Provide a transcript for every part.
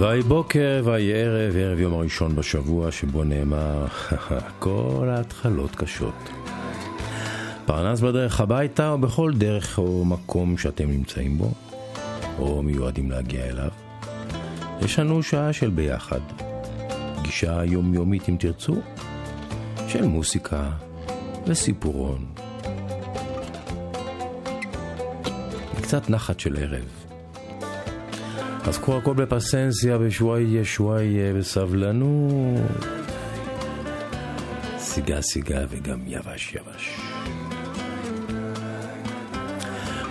ויהי בוקר ויהי ערב, ערב יום הראשון בשבוע שבו נאמר כל ההתחלות קשות. פרנס בדרך הביתה או בכל דרך או מקום שאתם נמצאים בו, או מיועדים להגיע אליו. יש לנו שעה של ביחד, פגישה יומיומית אם תרצו, של מוסיקה וסיפורון. וקצת נחת של ערב. אז קחו הכל בפסנסיה, בשוואיה שוואיה, בסבלנות. סיגה סיגה וגם יבש יבש.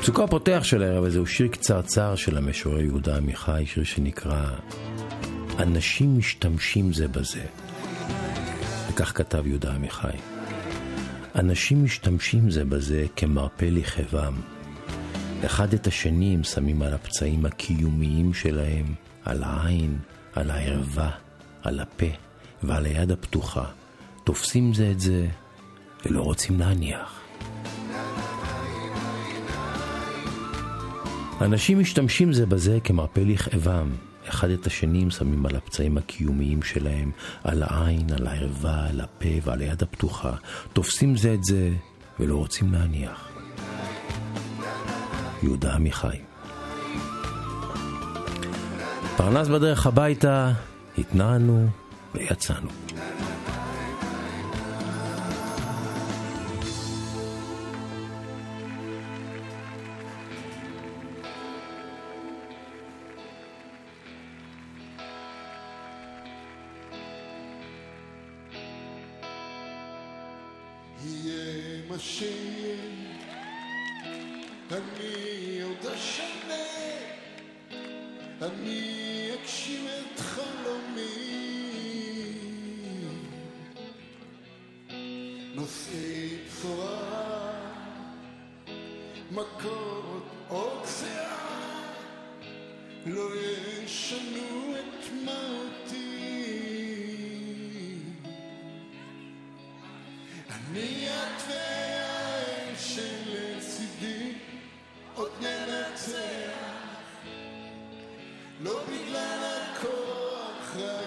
פסוקו הפותח של הערב הזה הוא שיר קצרצר של המשורר יהודה עמיחי, שיר שנקרא אנשים משתמשים זה בזה. וכך כתב יהודה עמיחי. אנשים משתמשים זה בזה כמרפא לכאבם. אחד את השני הם שמים על הפצעים הקיומיים שלהם, על העין, על הערווה, על הפה ועל היד הפתוחה. תופסים זה את זה ולא רוצים להניח. אנשים משתמשים זה בזה כמרפא לכאבם. אחד את השני הם שמים על הפצעים הקיומיים שלהם, על העין, על הערווה, על הפה ועל היד הפתוחה. תופסים זה את זה ולא רוצים להניח. יהודה עמיחי. פרנס בדרך הביתה, התנענו ויצאנו.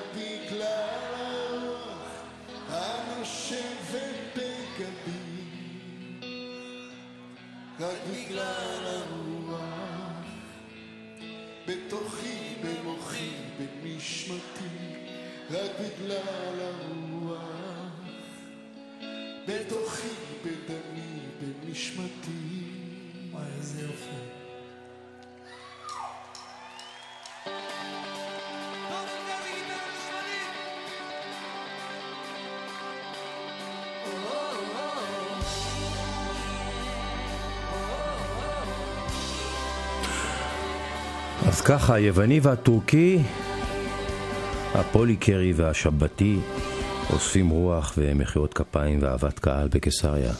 הכוח, רק בגלל הרוח הנושבת בגבי רק בגלל הרוח בתוכי, במוחי, בנשמתי רק בגלל הרוח בתוכי, בדמי, בנשמתי. וואי, איזה יופי. אז ככה, היווני והטורקי, הפוליקרי והשבתי, אוספים רוח ומחיאות כפיים ואהבת קהל בקיסריה.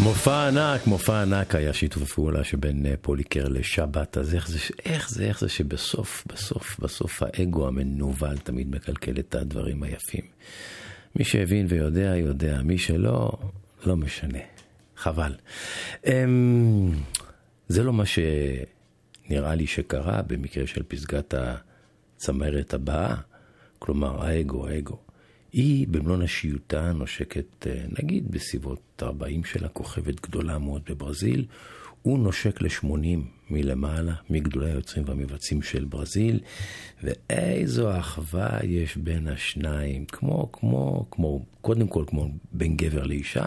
מופע ענק, מופע ענק היה שיתוף הפעולה שבין אה, פוליקר לשבת, אז איך זה, איך זה, איך זה שבסוף, בסוף, בסוף האגו המנוול תמיד מקלקל את הדברים היפים. מי שהבין ויודע, יודע, מי שלא, לא משנה. חבל. אמ, זה לא מה שנראה לי שקרה במקרה של פסגת הצמרת הבאה, כלומר האגו, האגו. היא במלוא נשיותה נושקת, אה, נגיד, בסביבות 40 שלה, כוכבת גדולה מאוד בברזיל. הוא נושק ל-80 מלמעלה, מגדולי היוצרים והמבצעים של ברזיל, ואיזו אחווה יש בין השניים, כמו, כמו, כמו, קודם כל כמו בין גבר לאישה,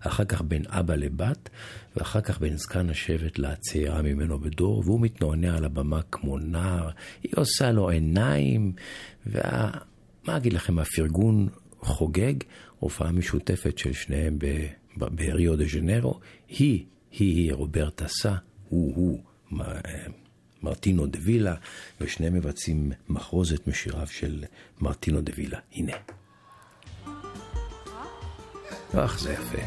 אחר כך בין אבא לבת, ואחר כך בין זקן השבט לצעירה ממנו בדור, והוא מתנוענע על הבמה כמו נער, היא עושה לו עיניים, וה... מה אגיד לכם, הפרגון חוגג, הופעה משותפת של שניהם בריו דה ז'נרו, היא, היא, היא רוברטה סא, הוא, הוא, מרטינו דה וילה, ושניהם מבצעים מחרוזת משיריו של מרטינו דה וילה. הנה. אך, זה יפה.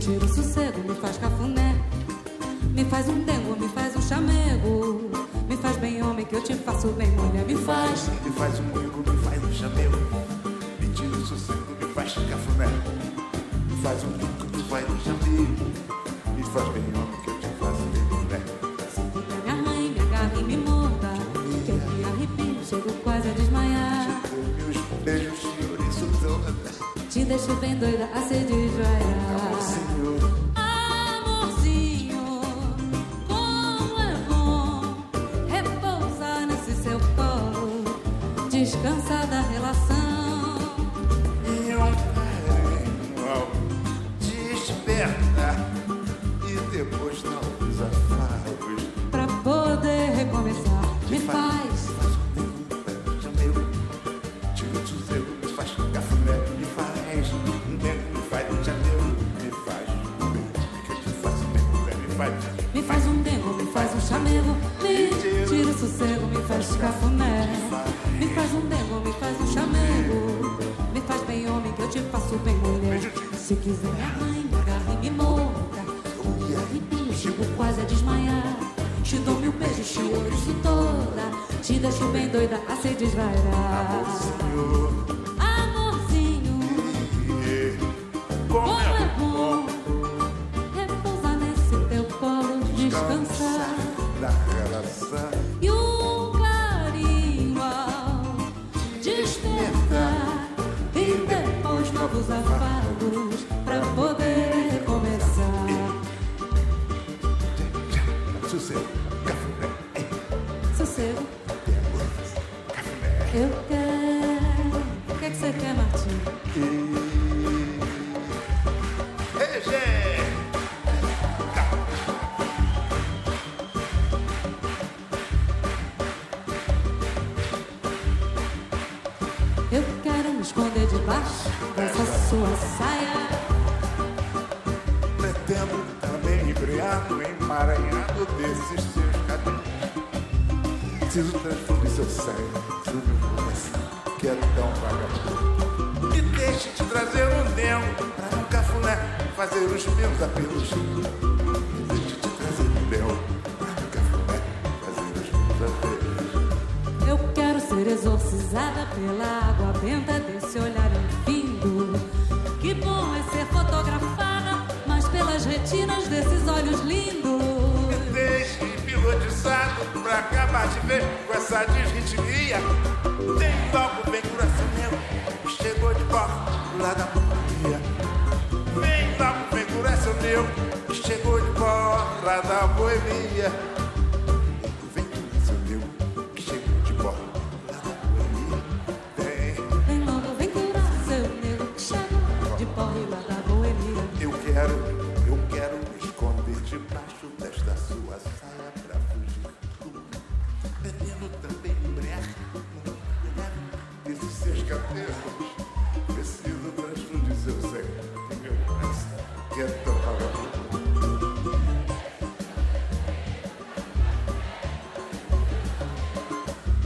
Tira o sossego, me faz cafuné. Me faz um dengo, me faz um chamego. Me faz bem homem que eu te faço bem mulher. Me faz. Me faz um dengo, me faz um chamego. Me tira o sossego, me faz cafuné. Me faz um dengo, me faz um chamego. Me faz bem homem que eu te faço bem mulher. Fica me arranha, me agarra e me morda. Que eu me arrepio, chego quase a desmaiar. Meus beijos, senhor, isso toda. Te deixo bem doida a Quiser me arranha, me agarra e me morda, eu me arrepio, chego quase a desmaiar. Te dou mil beijos, te ouço toda, te deixo bem doida a se desvairar. Amorzinho, Preciso transfundir seu sangue. Meu coração, que é vagabundo.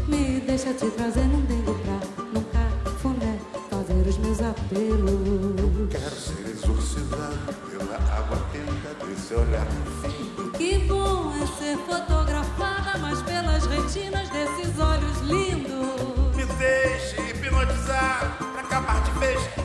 Me deixa te trazer num dengo pra num cafuné fazer os meus apelos. Quero ser exorcizado pela água tenta desse olhar fino. fish.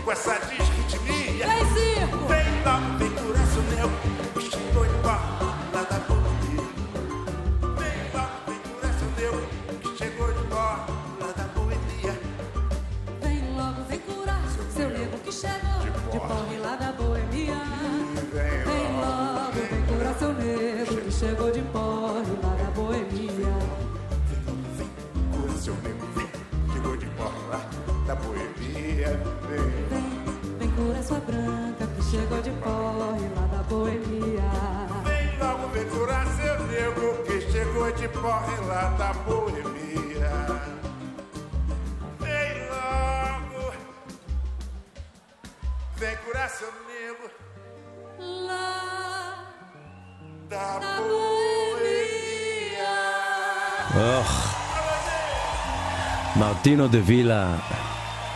מרטינו דה וילה,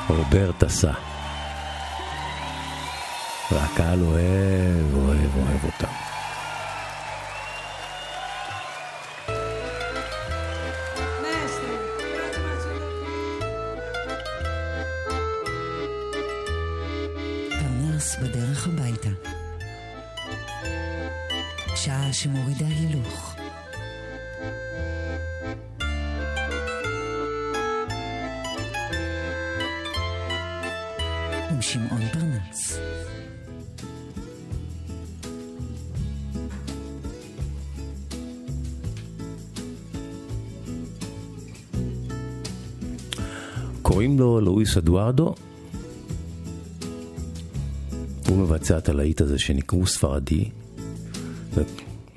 רוברט עשה. והקהל אוהב, אוהב, אוהב אותם. בדרך הביתה. שעה שמורידה הילוך. לואיס אדוארדו. הוא מבצע את הלהיט הזה שנקרא, הוא ספרדי,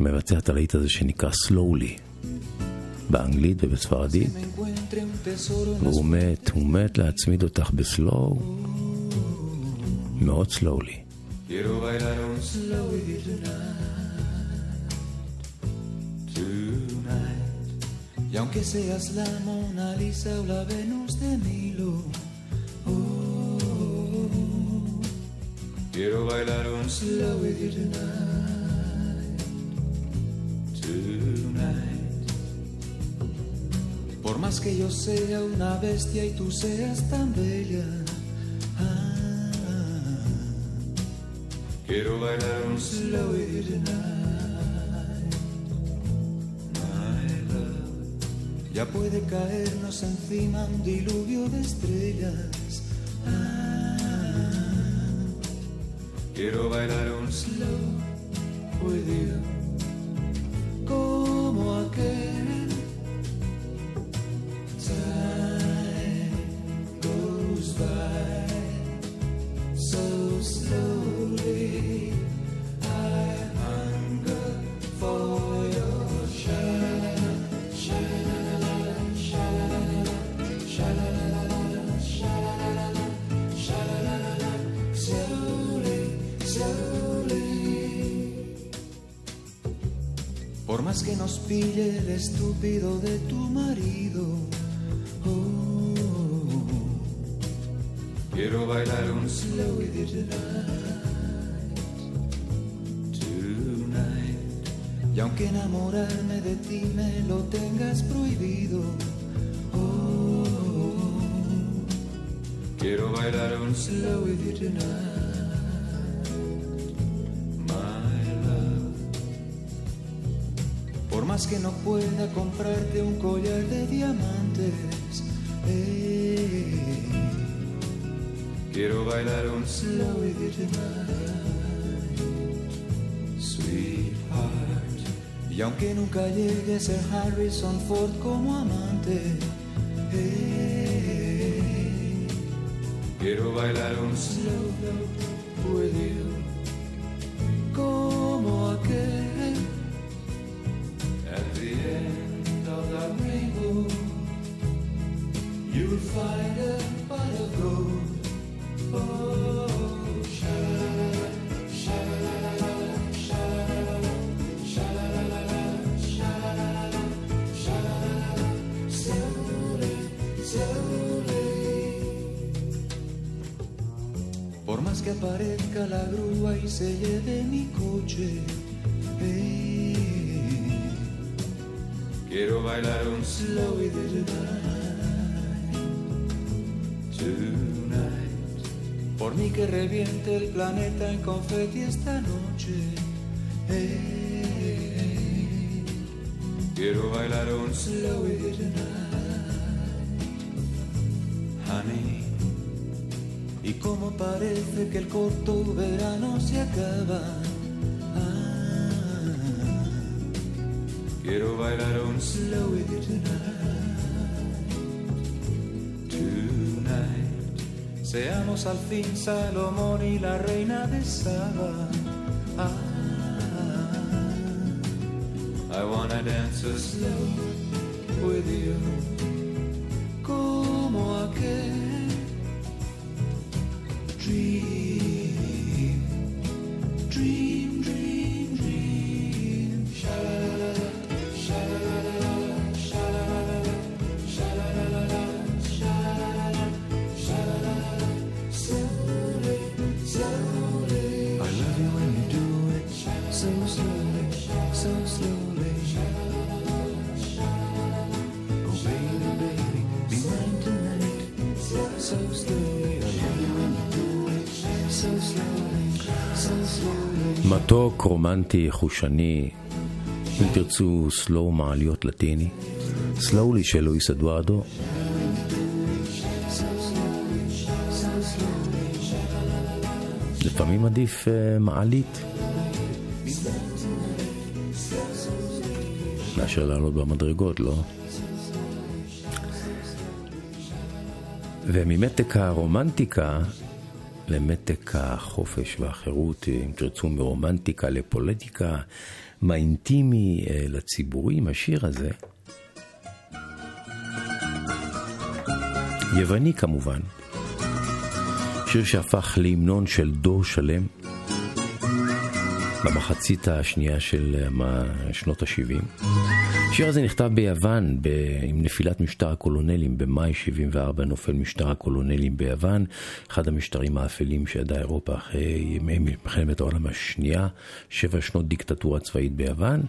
ומבצע את הלהיט הזה שנקרא סלואולי, באנגלית ובספרדית, והוא מת, הוא מת להצמיד אותך בסלואו, מאוד סלואולי. Y aunque seas la Mona Lisa o la Venus de Milo, un slow with you tonight, tonight. Por más que yo sea una bestia y tú seas tan bella, ah, Quiero bailar un slow with you tonight, my love. Ya puede caernos encima un diluvio de estrellas. Quiero bailar un slow with you, más que nos pille el estúpido de tu marido, oh, Quiero bailar un slow with you tonight, tonight. Y aunque enamorarme de ti me lo tengas prohibido, oh, quiero bailar un slow with you tonight, Que no pueda comprarte un collar de diamantes, eh, quiero bailar un slow you tonight, sweetheart. Y aunque nunca llegue a ser Harrison Ford como amante, eh, quiero bailar un slow with you, quiero bailar un slow tonight, tonight. Por mí que reviente el planeta en confeti esta noche, eh, quiero bailar un slow tonight, honey. Y como parece que el corto verano se acaba, quiero bailar un slow tonight, tonight. Seamos al fin Salomón y la reina de Saba. Ah, I wanna dance a slow with you, רומנטי, חושני, אם תרצו סלואו מעליות לטיני, סלואולי של לואיס אדוארדו, לפעמים עדיף אה, מעלית. מאשר לעלות במדרגות, לא? וממתק הרומנטיקה למתק החופש והחירות, אם תרצו, מרומנטיקה לפוליטיקה, מהאינטימי אה, לציבורי, עם השיר הזה. יווני כמובן, שיר שהפך להמנון של דור שלם במחצית השנייה של אה, מה- שנות ה-70. השיר הזה נכתב ביוון ב... עם נפילת משטר הקולונלים. במאי 74 נופל משטר הקולונלים ביוון, אחד המשטרים האפלים שידעה אירופה אחרי ימי מלחמת העולם השנייה, שבע שנות דיקטטורה צבאית ביוון.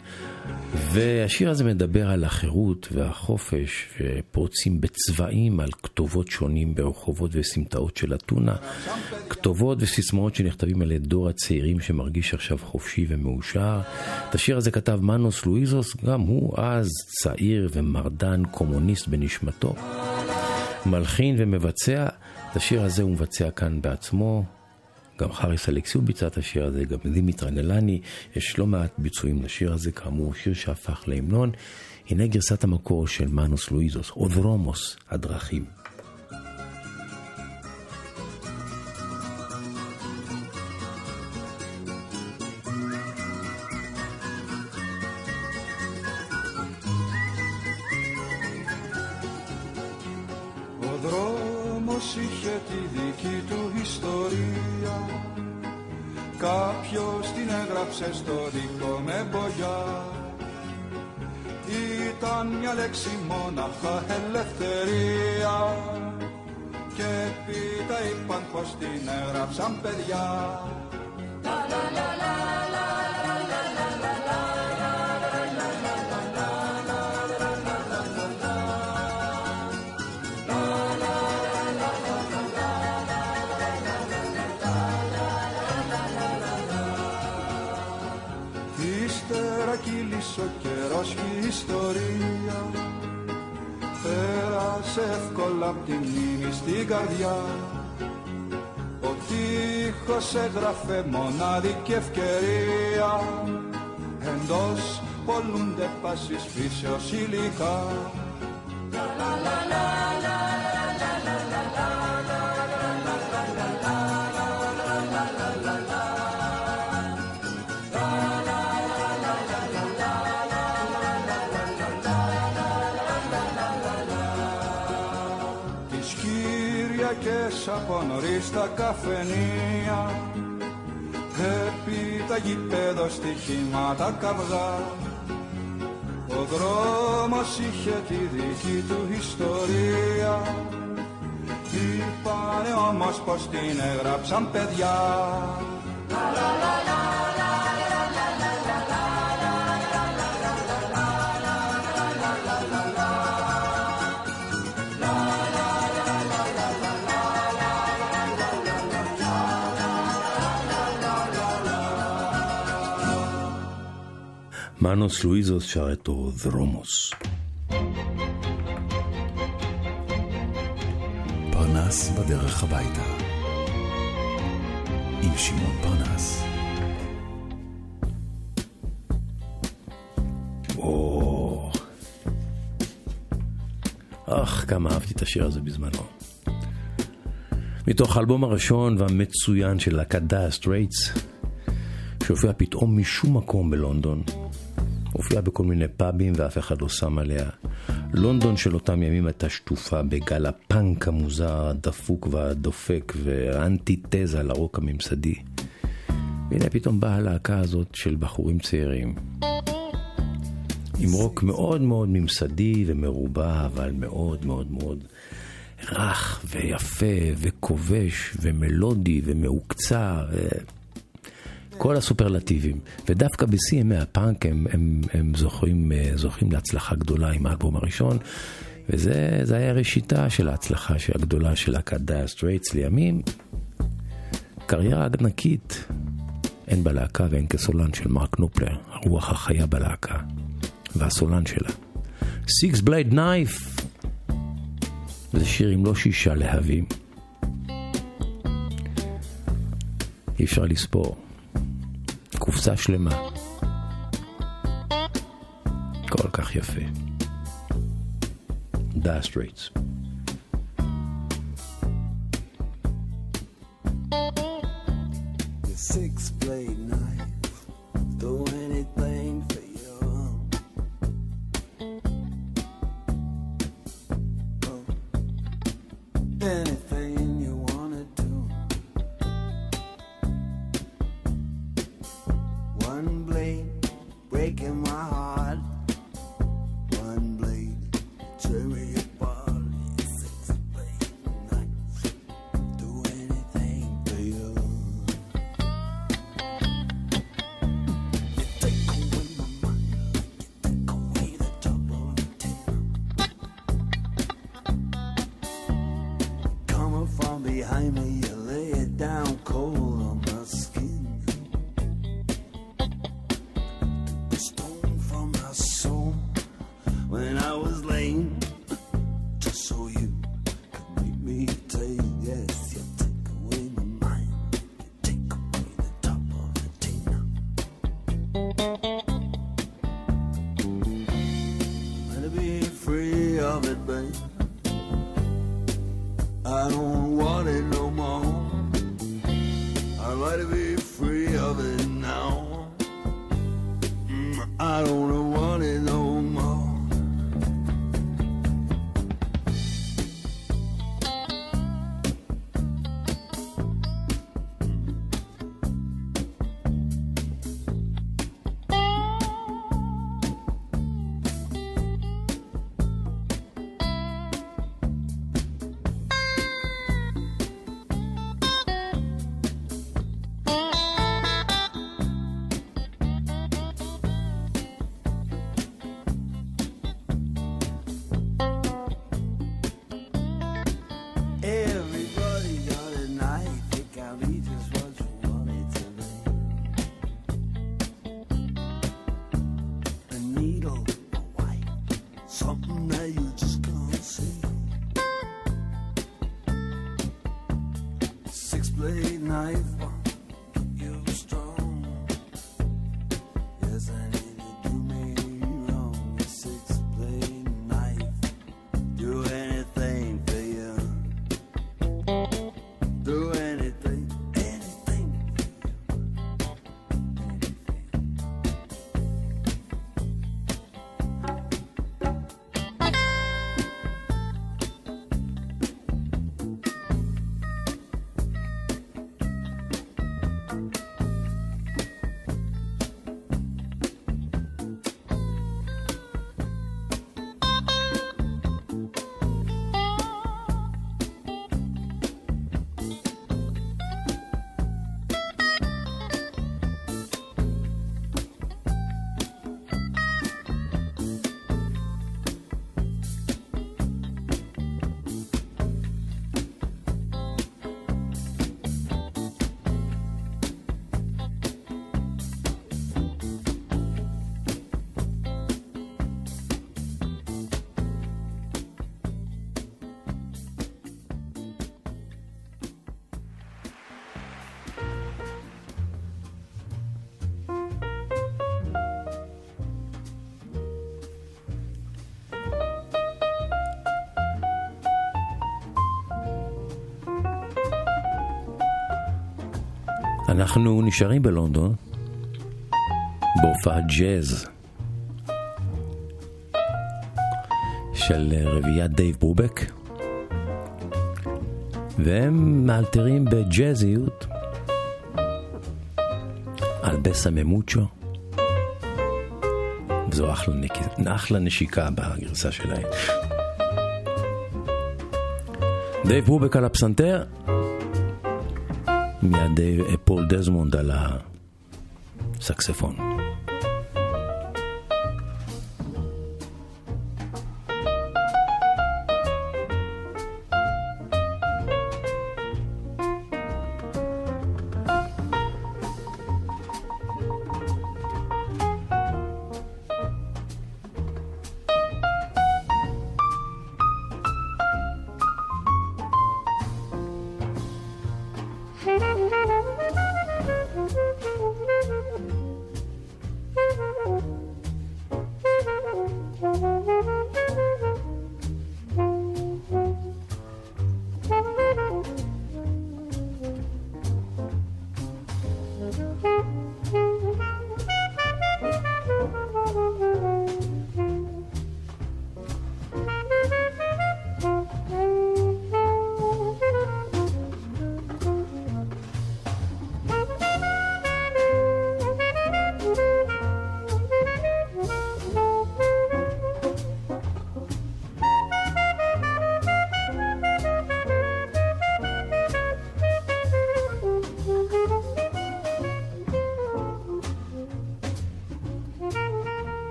והשיר הזה מדבר על החירות והחופש, שפורצים בצבעים על כתובות שונים ברחובות וסמטאות של אתונה. כתובות וסיסמאות שנכתבים על ידי דור הצעירים שמרגיש עכשיו חופשי ומאושר. את השיר הזה כתב מנוס לואיזוס, גם הוא אז צעיר ומרדן קומוניסט בנשמתו. מלחין ומבצע, את השיר הזה הוא מבצע כאן בעצמו. גם חריס אלכסיו ביצע את השיר הזה, גם דימיטרה גלני, יש לא מעט ביצועים לשיר הזה, כאמור שיר שהפך להמנון. הנה גרסת המקור של מנוס לואיזוס, אודרומוס, הדרכים. Απ' τη μνήμη στην καρδιά. Ο τείχος έγραφε μονάδικη ευκαιρία. Εντός πολλούνται πάσης φύσεως υλικά από νωρίς στα καφενεία.Έπει τα γηπέδο στοιχήματα τα. Ο δρόμος είχε τη δική του ιστορία. Είπανε όμως πως την έγραψαν παιδιά. שר איתו דרומוס. פרנס בדרך הביתה. עם שמעון פרנס. או... אך, כמה אהבתי את השיר הזה בזמנו. מתוך האלבום הראשון והמצוין של להקת דייר סטרייטס, שהופיע פתאום משום מקום בלונדון. הופיעה בכל מיני פאבים ואף אחד לא שם עליה. לונדון של אותם ימים הייתה שטופה בגל הפאנק המוזר, הדפוק והדופק והאנטיתזה לרוק הממסדי. והנה פתאום באה הלהקה הזאת של בחורים צעירים. עם רוק מאוד מאוד ממסדי ומרובע, אבל מאוד מאוד מאוד רך ויפה וכובש ומלודי ומהוקצע. ו... כל הסופרלטיבים. ודווקא בשיא ימי הפאנק הם, הם, הם זוכים, זוכים להצלחה גדולה עם האלבום הראשון, וזה היה ראשיתה של ההצלחה הגדולה של להקת דייר סטרייטס לימים. קריירה ענקית, הן בלהקה והן כסולו של מרק נופלר, הרוח החיה בלהקה, והסולן שלה. Six Blade Knife, זה שיר עם לא שישה להבים. אי אפשר לספור. קופסה שלמה. כל כך יפה. דייר סטרייטס. Six blade אנחנו נשארים בלונדון בהופעת ג'אז של רביעיית דייב ברובק והם מאלתרים בג'אזיות על בסה ממוצ'ו וזו אחלה, נק... אחלה נשיקה בגרסה שלהם. דייב ברובק על הפסנתר Miade et Paul Desmond à la saxophone.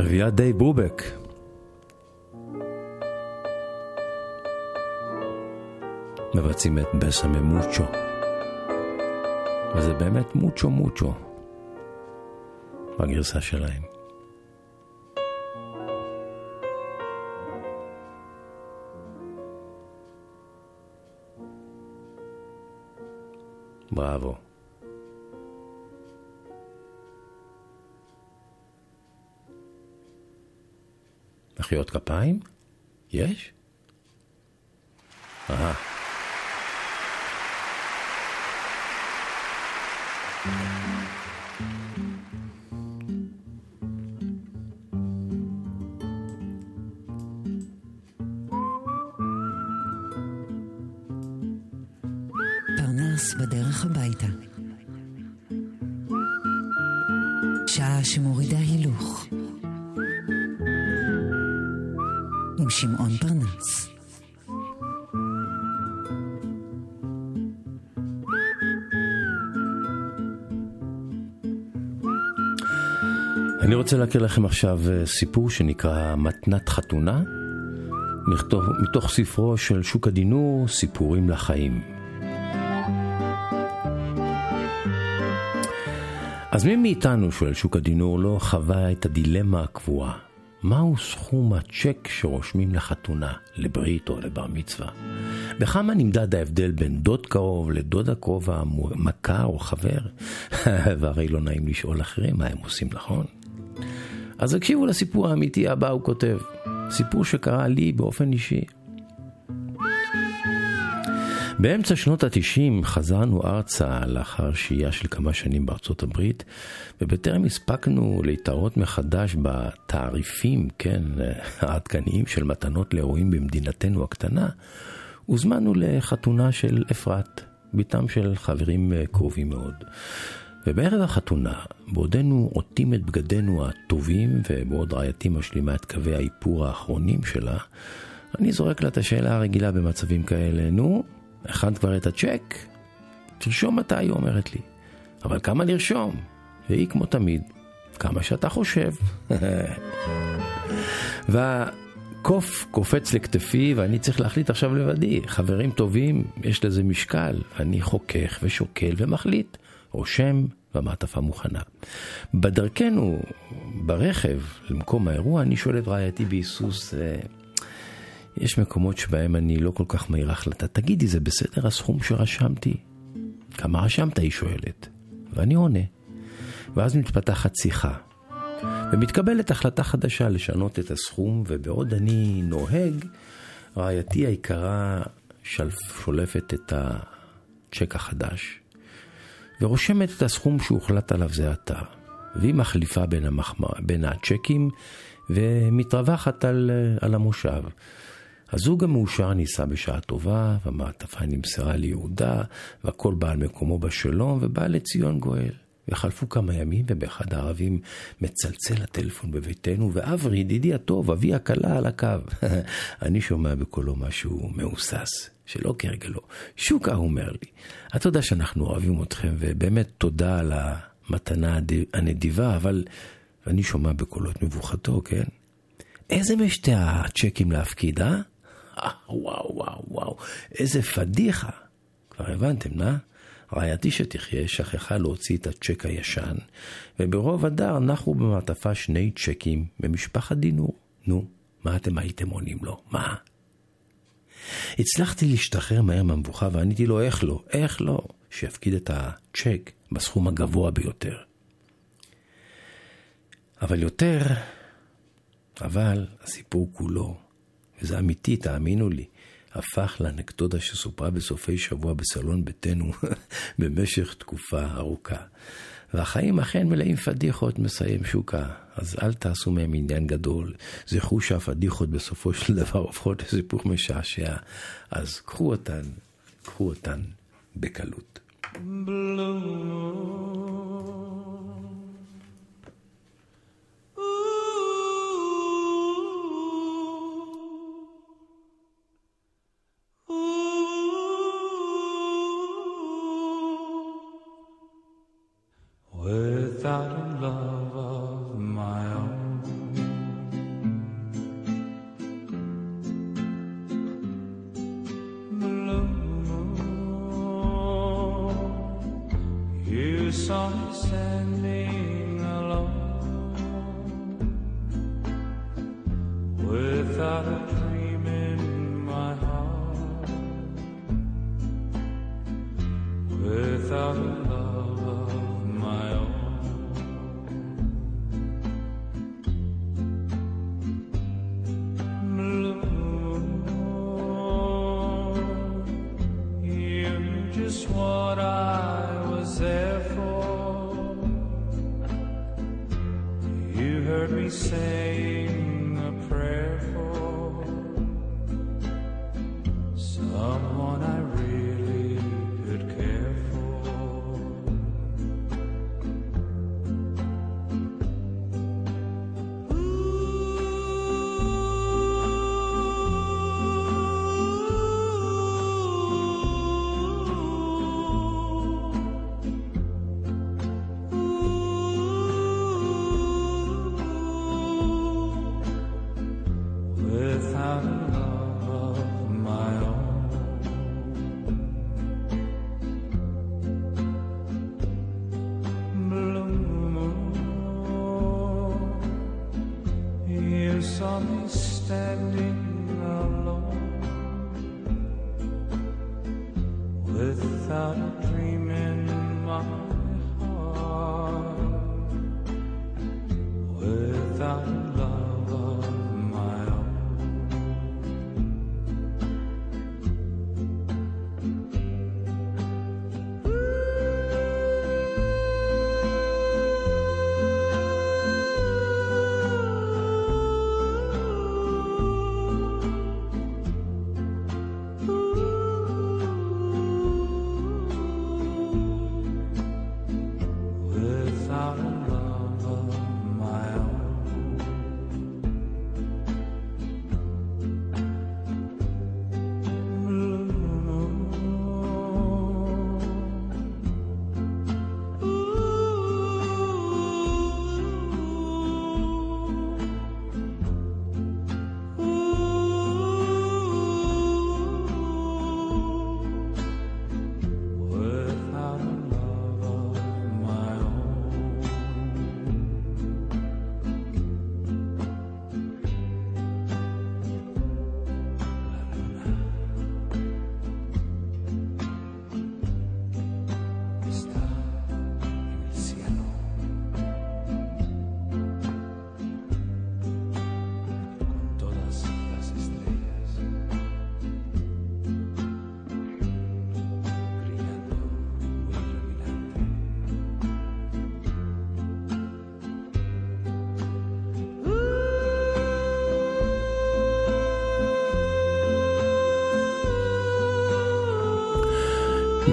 רביעיית די ברובק. מבצעים את בסמי מוצ'ו. וזה באמת מוצ'ו מוצ'ו בגרסה שלהם. בראבו. מחיאות כפיים? יש? אני רוצה להקריא לכם עכשיו אה, סיפור שנקרא מתנת חתונה, מתוך, מתוך ספרו של שוק הדינור, סיפורים לחיים. אז מי מאיתנו, שואל שוק הדינור, לא חווה את הדילמה הקבועה? מהו סכום הצ'ק שרושמים לחתונה, לברית או לבר מצווה? בכמה נמדד ההבדל בין דוד קרוב לדוד הקרוב המכר או חבר? והרי לא נעים לשאול אחרים מה הם עושים, נכון? אז הקשיבו לסיפור האמיתי הבא, הוא כותב. סיפור שקרה לי באופן אישי. באמצע שנות התשעים חזרנו ארצה לאחר שהייה של כמה שנים בארצות הברית, ובטרם הספקנו להתערות מחדש בתעריפים, כן, העדכניים של מתנות לאירועים במדינתנו הקטנה, הוזמנו לחתונה של אפרת, בתם של חברים קרובים מאוד. ובערב החתונה, בעודנו עוטים את בגדינו הטובים, ובעוד רעייתי משלימה את קווי האיפור האחרונים שלה, אני זורק לה את השאלה הרגילה במצבים כאלה, נו, הכנת כבר את הצ'ק? תרשום מתי, היא אומרת לי. אבל כמה לרשום? והיא כמו תמיד, כמה שאתה חושב. והקוף קופץ לכתפי ואני צריך להחליט עכשיו לבדי. חברים טובים, יש לזה משקל. אני חוכך ושוקל ומחליט. רושם והמעטפה מוכנה. בדרכנו, ברכב, למקום האירוע, אני שואל את רעייתי בהיסוס, אה, יש מקומות שבהם אני לא כל כך מהיר החלטה. תגידי, זה בסדר הסכום שרשמתי? כמה רשמת? היא שואלת. ואני עונה. ואז מתפתחת שיחה. ומתקבלת החלטה חדשה לשנות את הסכום, ובעוד אני נוהג, רעייתי היקרה שולפת את הצ'ק החדש, ורושמת את הסכום שהוחלט עליו זה עתה. והיא מחליפה בין, המחמ... בין הצ'קים ומתרווחת על, על המושב. הזוג המאושר נישא בשעה טובה, והמעטפה נמסרה ליהודה, והכל בא על מקומו בשלום, ובא לציון גואל. וחלפו כמה ימים, ובאחד הערבים מצלצל הטלפון בביתנו, ואברי, ידידי הטוב, אבי הכלה על הקו. אני שומע בקולו משהו מהוסס, שלא כהרגלו. שוקה, אומר לי, אתה יודע שאנחנו אוהבים אתכם, ובאמת תודה על המתנה הנדיבה, אבל... ואני שומע בקולו את מבוכתו, כן? איזה משתי הצ'קים להפקיד, אה? וואו, וואו, וואו, איזה פדיחה. כבר הבנתם, אה? רעייתי שתחיה שכחה להוציא את הצ'ק הישן, וברוב הדר נחו במעטפה שני צ'קים ממשפחת דינור. נו, מה אתם הייתם עונים לו? מה? הצלחתי להשתחרר מהר מהמבוכה ועניתי לו, איך לא? איך לא? שיפקיד את הצ'ק בסכום הגבוה ביותר. אבל יותר, אבל הסיפור כולו, וזה אמיתי, תאמינו לי, הפך לאנקדוטה שסופרה בסופי שבוע בסלון ביתנו במשך תקופה ארוכה. והחיים אכן מלאים פדיחות, מסיים שוקה, אז אל תעשו מהם עניין גדול. זכרו שהפדיחות בסופו של דבר הופכות לסיפור משעשע, אז קחו אותן, קחו אותן בקלות. Without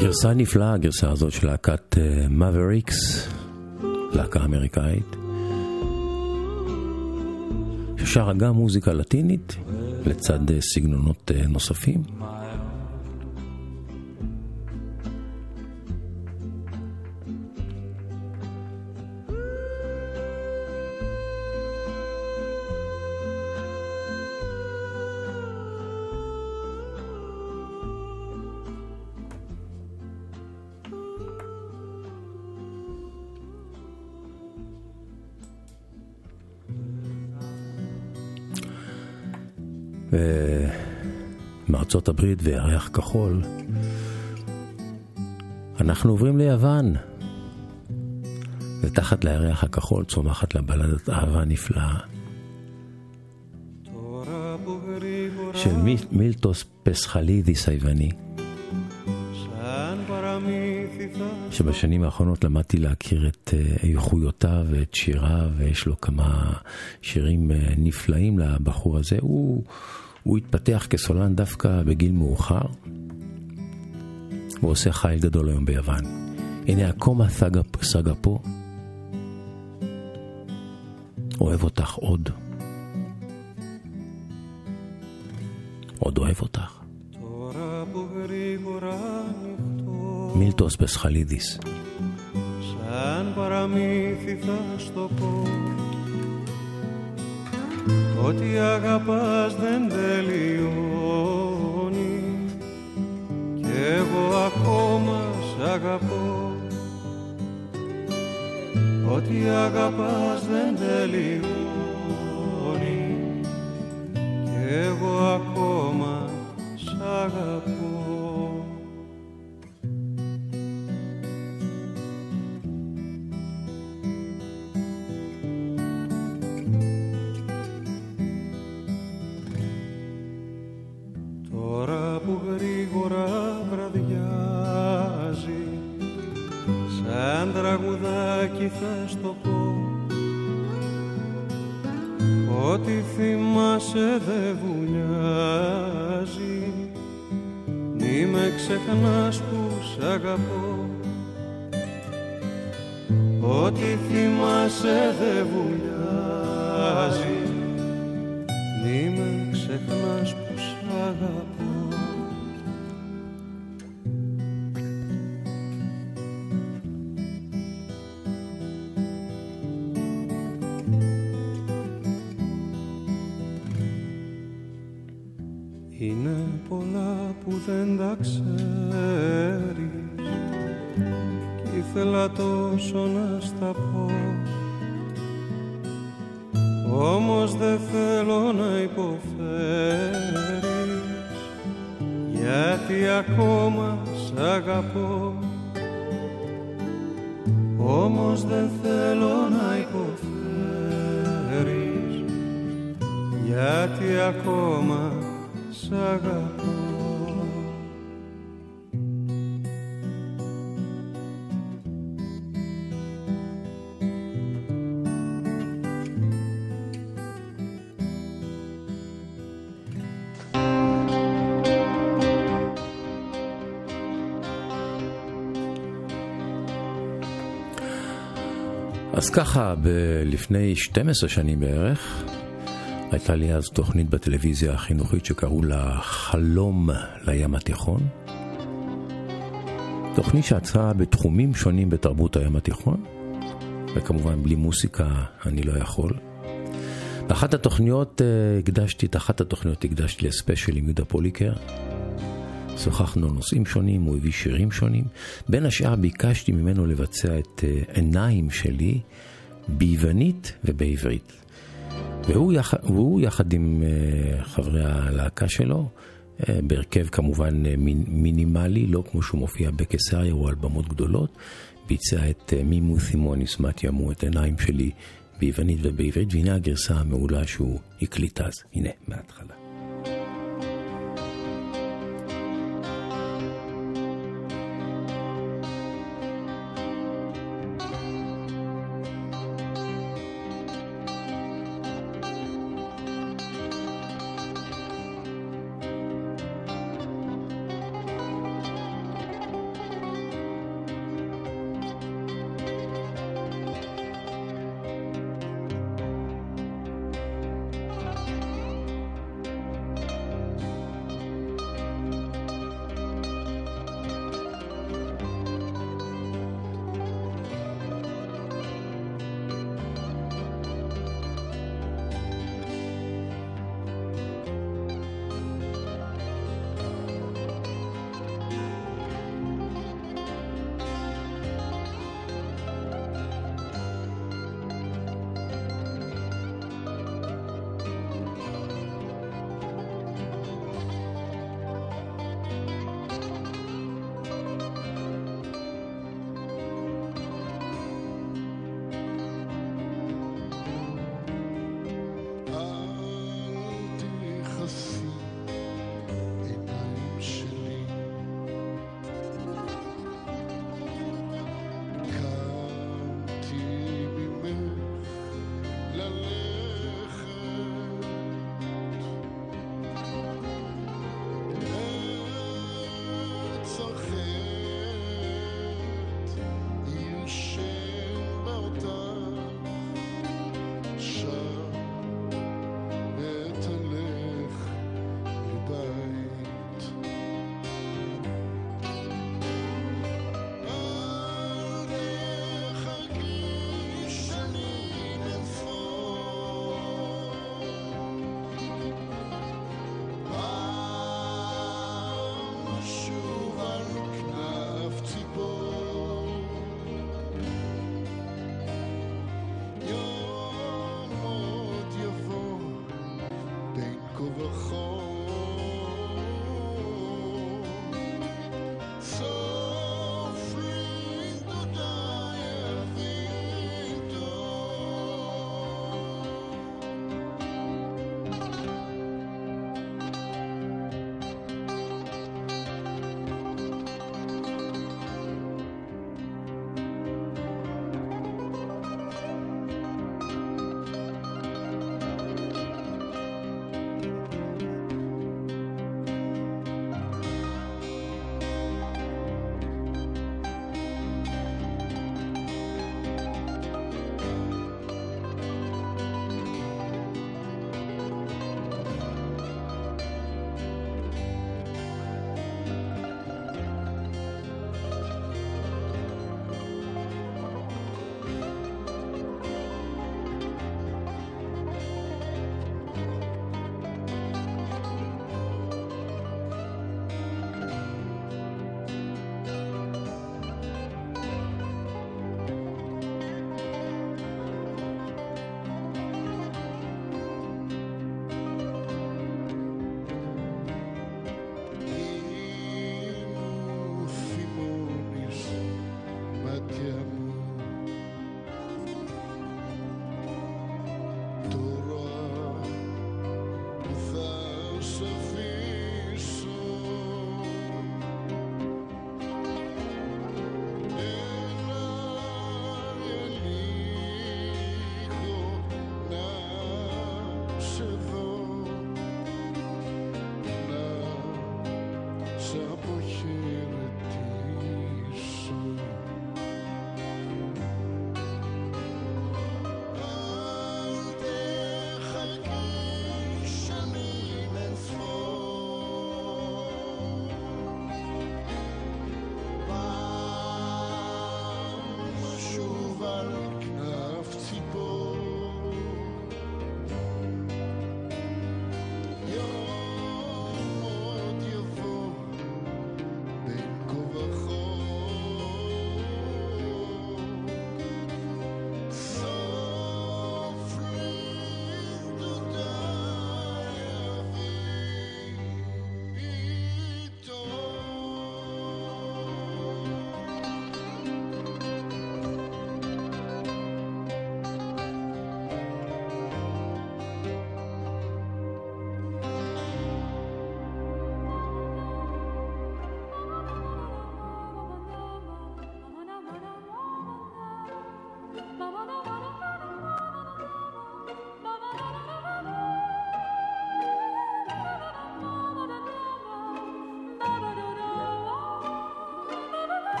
גרסה נפלאה, הגרסה הזאת של להקת מאבריקס, להקה אמריקאית, ששרה גם מוזיקה לטינית, לצד אה, סגנונות אה, נוספים. בארצות הברית וירח כחול. אנחנו עוברים ליוון, ותחת לירח הכחול צומחת לה בלדת אהבה נפלאה. של מילטוס פסחלידיס היווני, שבשנים האחרונות למדתי להכיר את אה, איכויותיו ואת שיריו, ויש לו כמה שירים אה, נפלאים לבחור הזה. הוא... הוא התפתח כסולן דווקא בגיל מאוחר. הוא עושה חייל גדול היום ביוון. הנה הקומה סגה, סגה פה. אוהב אותך עוד. עוד אוהב אותך. Τώρα που γρήγορα νυχτώ מילטוס פסחלידיס. Σαν παραμύθι θα στο πω Ότι αγαπάς δεν τελειώνει. Κι εγώ ακόμα σ' αγαπώ. Ό,τι αγαπάς δεν τελειώνει. Κι εγώ ακόμα ככה, ב- לפני 12 שנים בערך, הייתה לי אז תוכנית בטלוויזיה החינוכית שקראו לה חלום לים התיכון. תוכנית שעצרה בתחומים שונים בתרבות הים התיכון, וכמובן בלי מוסיקה אני לא יכול. באחת התוכניות אה, הקדשתי, את אחת התוכניות הקדשתי לספיישל עם יהודה פוליקר. שוחחנו על נושאים שונים, הוא הביא שירים שונים. בין השאר ביקשתי ממנו לבצע את אה, עיניים שלי ביוונית ובעברית. והוא יחד, והוא יחד עם אה, חברי הלהקה שלו, אה, בהרכב כמובן מיני- מינימלי, לא כמו שהוא מופיע בקיסריה או על במות גדולות, ביצע את אה, מימו תימוניס מתימו, את עיניים שלי ביוונית ובעברית, והנה הגרסה המעולה שהוא הקליט אז. הנה, מההתחלה.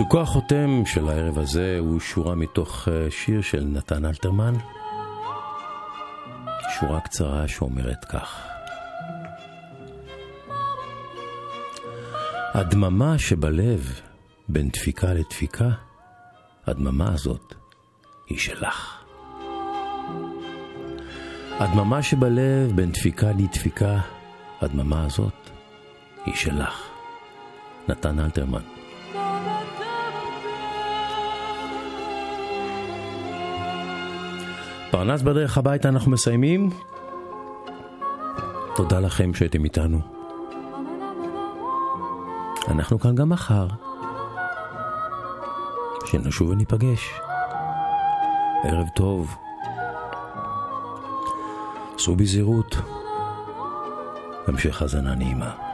פסוקו החותם של הערב הזה הוא שורה מתוך אה, שיר של נתן אלתרמן. שורה קצרה שאומרת כך: הדממה שבלב בין דפיקה לדפיקה, הדממה הזאת היא שלך. הדממה שבלב בין דפיקה לדפיקה, הדממה הזאת היא שלך. נתן אלתרמן. פרנס בדרך הביתה אנחנו מסיימים. תודה לכם שהייתם איתנו. אנחנו כאן גם מחר. שנשוב וניפגש. ערב טוב. סעו בזהירות. המשך האזנה נעימה.